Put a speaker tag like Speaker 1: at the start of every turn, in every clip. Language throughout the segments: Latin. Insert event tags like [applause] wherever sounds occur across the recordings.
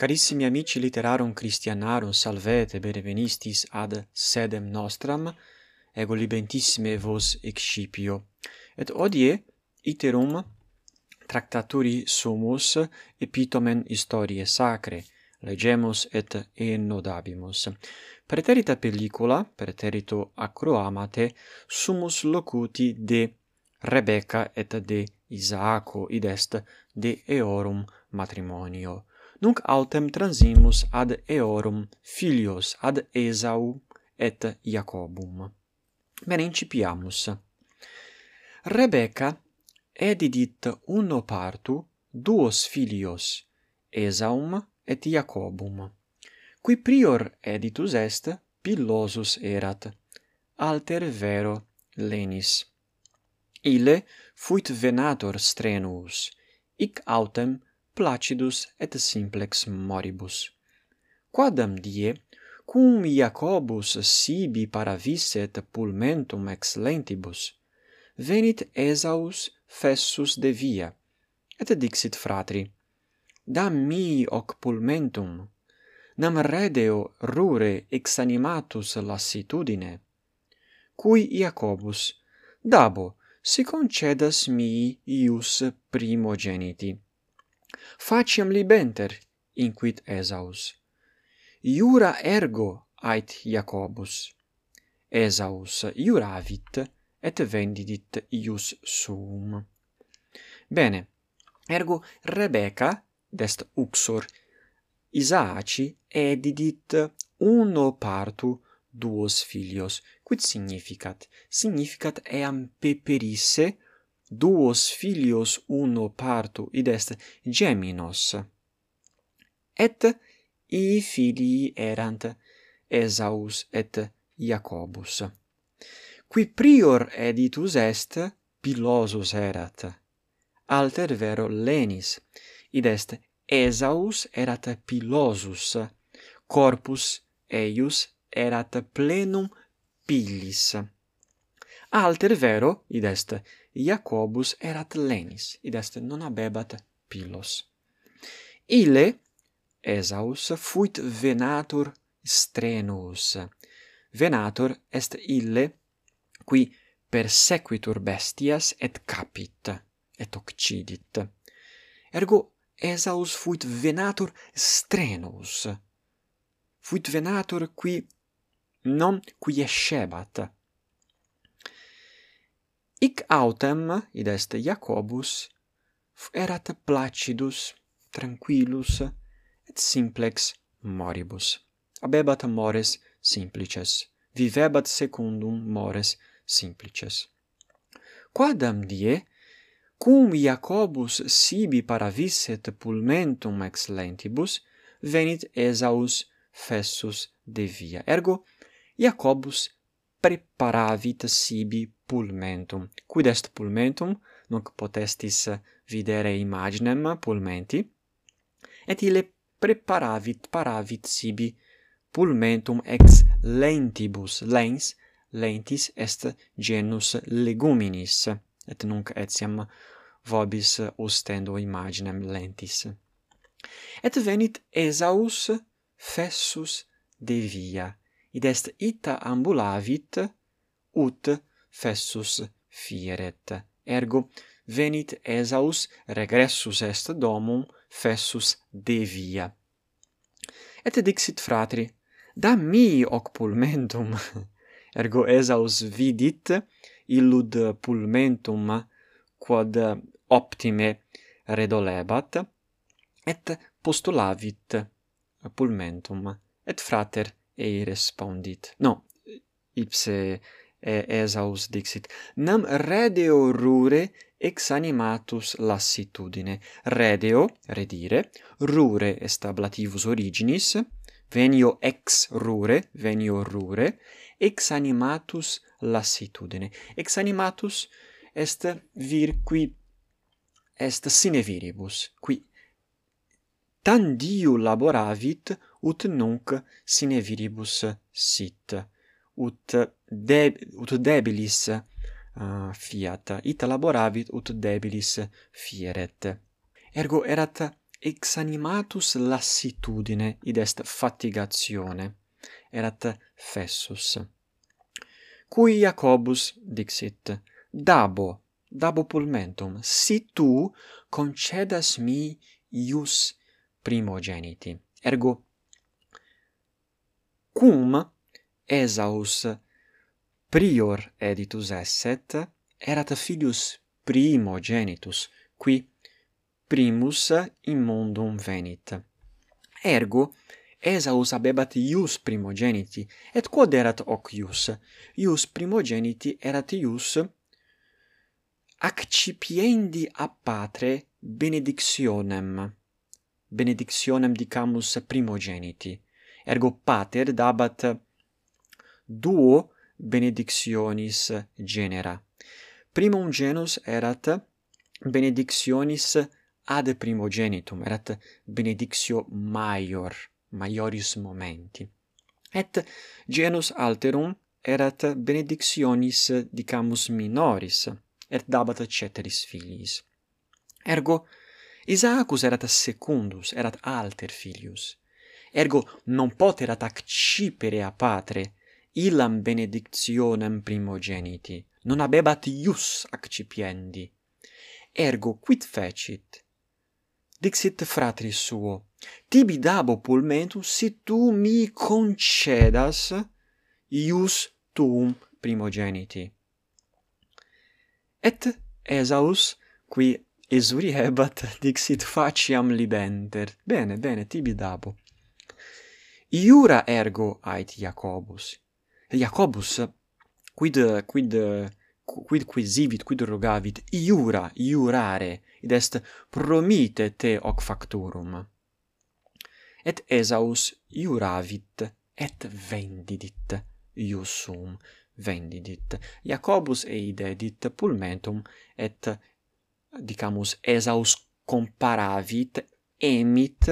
Speaker 1: Carissimi amici literarum Christianarum, salvete, benevenistis ad sedem nostram, ego libentissime vos excipio. Et odie iterum tractaturi sumus epitomen historiae sacre, legemus et ennodabimus. Preterita pellicula, preterito acroamate, sumus locuti de Rebecca et de Isaaco, id est de eorum matrimonio nunc autem transimus ad eorum filios ad Esau et Iacobum. Bene incipiamus. Rebecca edidit uno partu duos filios, Esaum et Iacobum, qui prior editus est pillosus erat, alter vero lenis. Ile fuit venator strenuus, ic autem placidus et simplex moribus. Quadam die, cum Iacobus sibi paravisset pulmentum ex lentibus, venit Esaus fessus de via, et dixit fratri, da mi hoc pulmentum, nam redeo rure ex animatus lassitudine. Cui Iacobus, dabo, si concedas mi ius primogeniti faciam libenter, inquit Esaus. Iura ergo ait Iacobus. Esaus iuravit et vendidit ius suum. Bene, ergo Rebecca, dest uxor, Isaaci edidit uno partu duos filios, quid significat? Significat eam peperisse duos filios uno partu id est geminos. Et i filii erant Esaus et Jacobus qui prior editus est pilosus erat. Alter vero lenis id est Esaus erat pilosus corpus eius erat plenum pilis alter vero id est Iacobus erat lenis, id est non habebat pilos. Ile Esaus fuit venator strenus. Venator est ille qui persequitur bestias et capit et occidit. Ergo Esaus fuit venator strenus. Fuit venator qui non qui escebat, Ic autem, id est Jacobus, erat placidus, tranquillus, et simplex moribus. Abebat mores simplices, vivebat secundum mores simplices. Quadam die, cum Jacobus sibi paravisset pulmentum ex lentibus, venit Esaus fessus de via. Ergo, Jacobus preparavit sibi pulmentum. Quid est pulmentum? Nunc potestis videre imaginem pulmenti, et ile preparavit paravit sibi pulmentum ex lentibus. Lens lentis est genus leguminis. Et nunc etiam vobis ostendo imaginem lentis. Et venit Esaus fessus de via. Id est ita ambulavit ut fessus fieret. Ergo, venit Esaus, regressus est domum, fessus devia. Et dixit fratri, da mi hoc pulmentum. [laughs] Ergo Esaus vidit illud pulmentum quod optime redolebat, et postulavit pulmentum, et frater ei respondit. No, ipse e Esaus dixit, nam redeo rure ex animatus lassitudine. Redeo, redire, rure est ablativus originis, venio ex rure, venio rure, ex animatus lassitudine. Ex animatus est vir qui est sine viribus, qui tandiu laboravit ut nunc sine viribus sit ut de ut debilis uh, fiat. Ita laboravit ut debilis fieret. Ergo erat ex animatus lassitudine id est fatigatione erat fessus. Cui Iacobus dixit dabo dabo pulmentum si tu concedas mi ius primogeniti. Ergo cum Esaus prior editus esset, erat filius primogenitus, qui primus in mundum venit. Ergo, Esaus habebat ius primogeniti, et quod erat hoc ius? Ius primogeniti erat ius accipiendi a patre benedictionem. Benedictionem dicamus primogeniti. Ergo pater dabat duo benedictionis genera. Primum genus erat benedictionis ad primogenitum, erat benedictio maior, maioris momenti. Et genus alterum erat benedictionis dicamus minoris, et dabat ceteris filiis. Ergo, Isaacus erat secundus, erat alter filius. Ergo non poterat accipere a patre, ilam benedictionem primogeniti, non abebat ius accipiendi. Ergo quid fecit? Dixit fratris suo, tibi dabo pulmentum si tu mi concedas ius tuum primogeniti. Et Esaus, qui esuriebat, [laughs] dixit faciam libenter. Bene, bene, tibi dabo. Iura ergo ait Jacobus, Jacobus quid quid quid quisivit quid rogavit? Iura iurare id est promite te hoc facturum et Esaus iuravit et vendidit iusum vendidit. Jacobus eidedit pulmentum et dicamus Esaus comparavit emit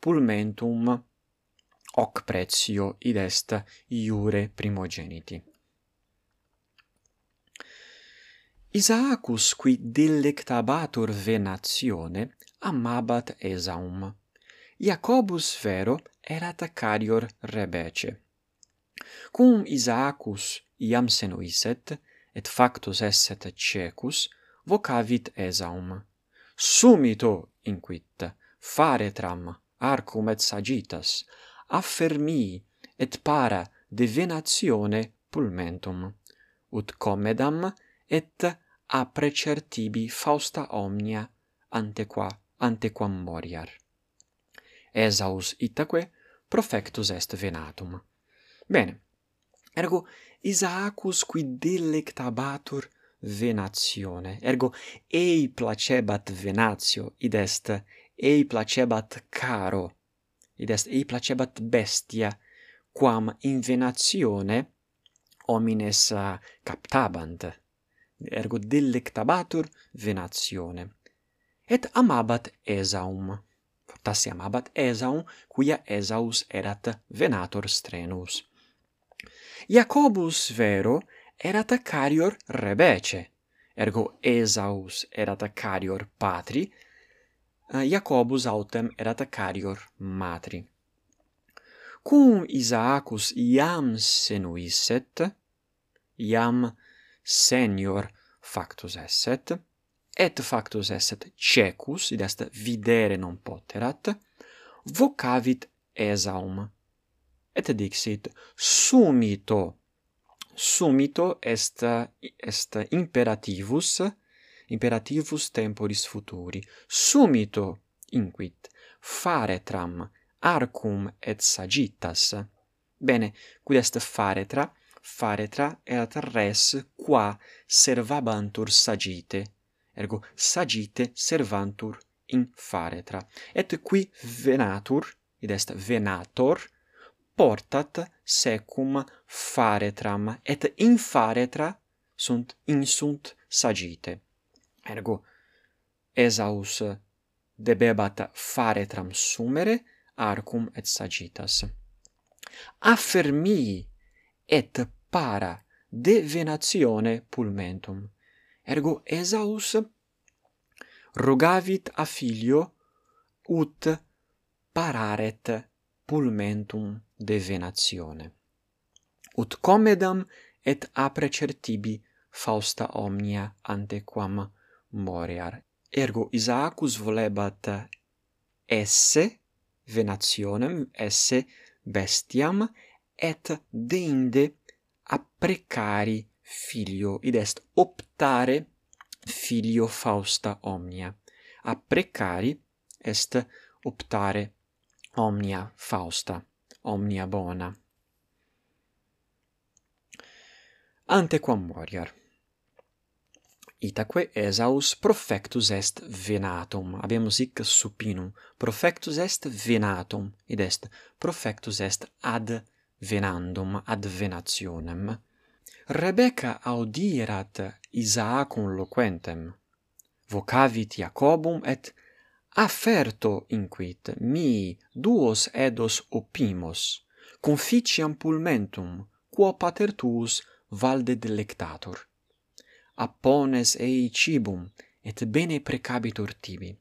Speaker 1: pulmentum hoc pretio id est iure primogeniti. Isaacus qui delectabatur venatione amabat Esaum. Iacobus vero erat carior rebece. Cum Isaacus iam senuisset, et factus esset cecus, vocavit Esaum. Sumito, inquit, fare tram, arcum et sagitas, affermi et para de venatione pulmentum, ut comedam et aprecertibi fausta omnia antequa antequam moriar. Esaus itaque profectus est venatum. Bene. Ergo Isaacus qui delectabatur venatione. Ergo ei placebat venatio id est ei placebat caro id est ei placebat bestia quam in venatione homines ah, captabant ergo delectabatur venatione. Et amabat Esaum fortasse amabat Esaum quia Esaus erat venator strenus. Iacobus vero erat carior rebece ergo Esaus erat carior patri Eh, Iacobus autem erat carior matri. Cum Isaacus iam senuisset, iam senior factus esset, et factus esset cecus, id est videre non poterat, vocavit Esaum. Et dixit, sumito, sumito est, est imperativus, imperativus temporis futuri, sumito inquit, faretram, arcum et sagittas. Bene, quid est faretra? Faretra et res qua servabantur sagite, ergo sagite servantur in faretra. Et qui venatur, id est venator, portat secum faretram, et in faretra sunt insunt sagite ergo Esaus debebat fare tram sumere arcum et sagittas Affermii et para de venatione pulmentum. Ergo Esaus rogavit a filio ut pararet pulmentum de venatione. Ut comedam et aprecertibi Fausta omnia antequam moriar. Ergo Isaacus volebat esse venationem, esse bestiam, et deinde apprecari filio, id est optare filio Fausta omnia. Apprecari est optare omnia Fausta, omnia bona. Ante quam moriar. Itaque Esaus profectus est venatum. Habemus hic supinum. Profectus est venatum, id est profectus est ad venandum, ad venationem. Rebecca audierat Isaacum loquentem. Vocavit Iacobum et afferto inquit mi duos edos opimos, conficiam pulmentum, quo pater tuus valde delectator appones ei cibum, et bene precabitur tibi.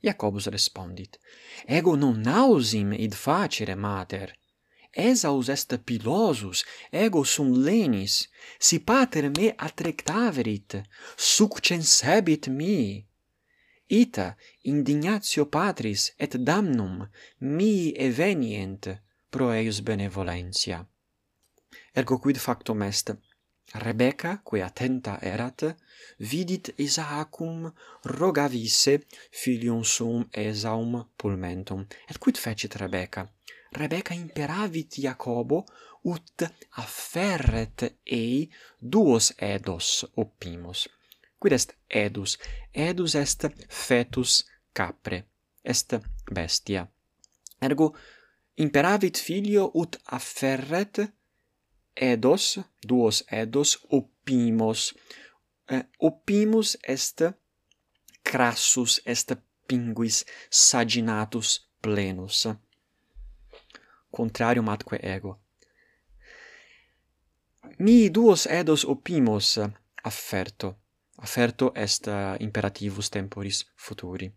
Speaker 1: Jacobus respondit, Ego non nausim id facere mater, Esaus est pilosus, ego sum lenis, si pater me attrectaverit, succensebit mi. Ita indignatio patris et damnum mi evenient pro eius benevolentia. Ergo quid factum est, Rebecca, quae attenta erat, vidit Isaacum rogavisse filium suum Esaum pulmentum. Et quid fecit Rebecca? Rebecca imperavit Iacobo ut afferret ei duos edos opimos Quid est edus? Edus est fetus capre, est bestia. Ergo imperavit filio ut afferret edos, duos edos, opimos. Eh, opimus est crassus, est pinguis saginatus plenus. Contrarium atque ego. Mi duos edos opimos afferto. Afferto est eh, imperativus temporis futuri.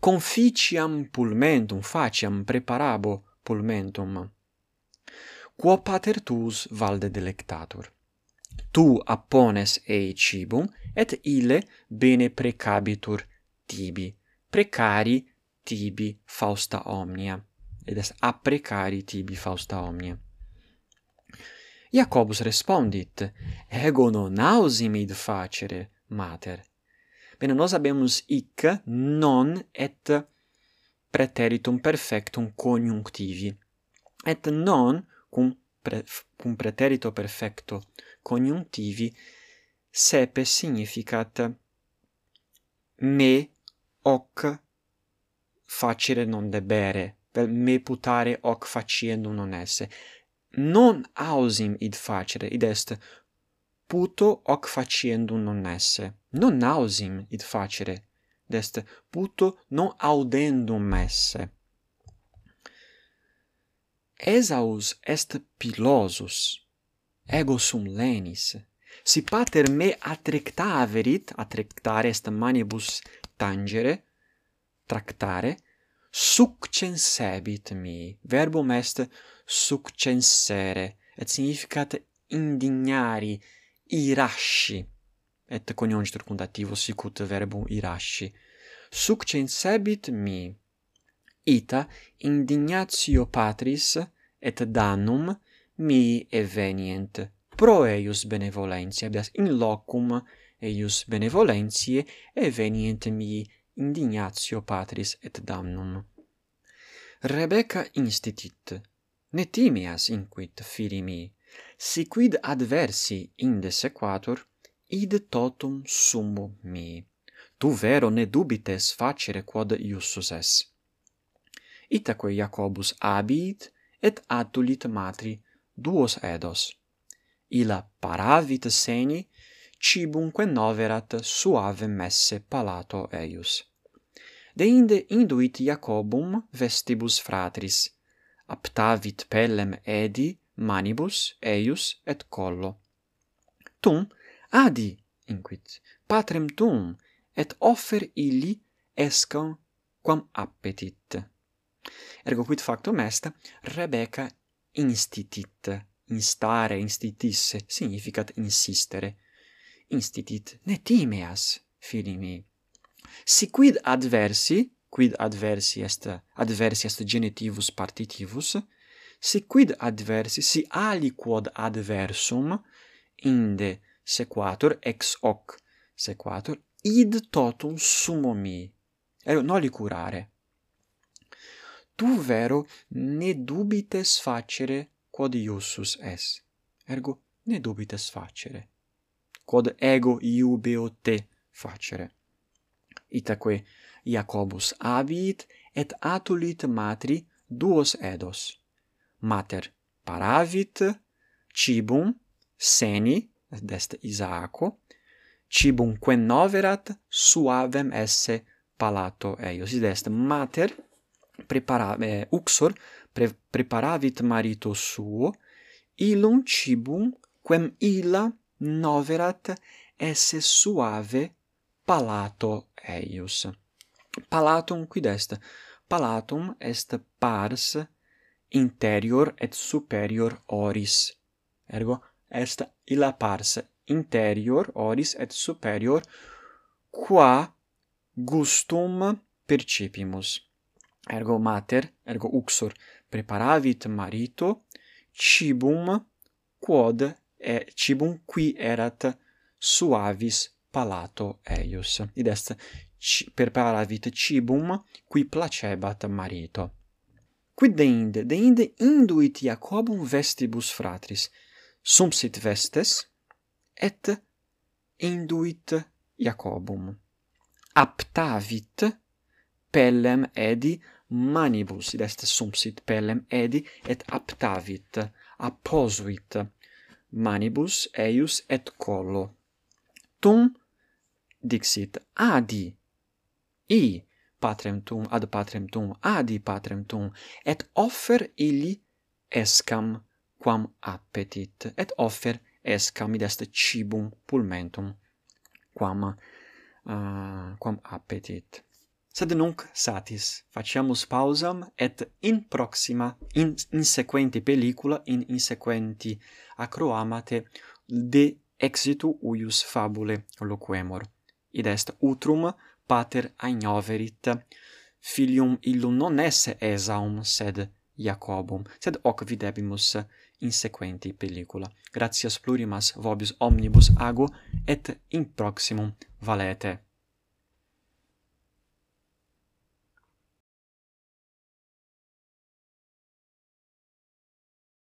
Speaker 1: Conficiam pulmentum, faciam, preparabo pulmentum quo pater tuus valde delectatur. Tu appones ei cibum, et ille bene precabitur tibi, precari tibi fausta omnia. Ed est a precari tibi fausta omnia. Jacobus respondit, ego non ausimid facere, mater. Bene, nos habemus hic non et preteritum perfectum conjunctivi. Et non cum, pre, cum preterito perfecto coniuntivi sepe significat me hoc facere non debere, per me putare hoc faciendum non esse. Non ausim id facere, id est puto hoc faciendum non esse. Non ausim id facere, id est puto non audendum esse. Esaus est pilosus, ego sum lenis, si pater me atrectaverit, atrectare est manibus tangere, tractare, succensebit mi. Verbum est succensere, et significat indignari, irasci, et conjungitur condativus sicut verbum irasci. Succensebit mi ita indignatio patris et danum mi evenient pro eius benevolentia bias in locum eius benevolentiae evenient mi indignatio patris et damnum. Rebecca institut ne timias inquit fili mi si quid adversi inde sequatur id totum summum mi. Tu vero ne dubites facere quod iussus es. Itaque Jacobus abit et atulit matri duos edos. Illa paravit seni cibumque noverat suave messe palato eius. Deinde induit Jacobum vestibus fratris, aptavit pellem edi manibus eius et collo. Tum adi inquit patrem tum, et offer illi escam quam appetit. Ergo quid factum est, Rebecca institit, instare, institisse, significat insistere. Institit, ne timeas, fili mi. Si quid adversi, quid adversi est, adversi est genitivus partitivus, si quid adversi, si aliquod adversum, inde sequatur ex hoc sequatur, id totum sumo mi. Ergo, noli curare tu vero ne dubites facere quod iussus es. Ergo ne dubites facere. Quod ego iubeo te facere. Itaque Iacobus avit et atulit matri duos edos. Mater paravit cibum seni dest Isaaco cibum quem noverat suavem esse palato eius. Id est mater prepara, eh, uxor pre, preparavit marito suo, ilum cibum quem illa noverat esse suave palato eius. Palatum quid est? Palatum est pars interior et superior oris. Ergo est illa pars interior oris et superior qua gustum percipimus ergo mater, ergo uxor, preparavit marito cibum quod e cibum qui erat suavis palato eius. Id est preparavit cibum qui placebat marito. Quid deinde? Deinde induit Iacobum vestibus fratris. Sumpsit vestes et induit Iacobum. Aptavit pellem edi manibus, id est sumpsit pellem edi et aptavit, apposuit manibus eius et collo. Tum dixit adi i patrem tum ad patrem tum adi patrem tum et offer illi escam quam appetit et offer escam id est cibum pulmentum quam uh, quam appetit sed nunc satis. Faciamus pausam et in proxima in, in sequenti pellicula in insequenti acroamate de exitu uius fabule loquemur id est utrum pater aignoverit filium illum non esse esaum sed Jacobum sed hoc videbimus in sequenti pellicula gratias plurimas vobis omnibus ago et in proximum valete.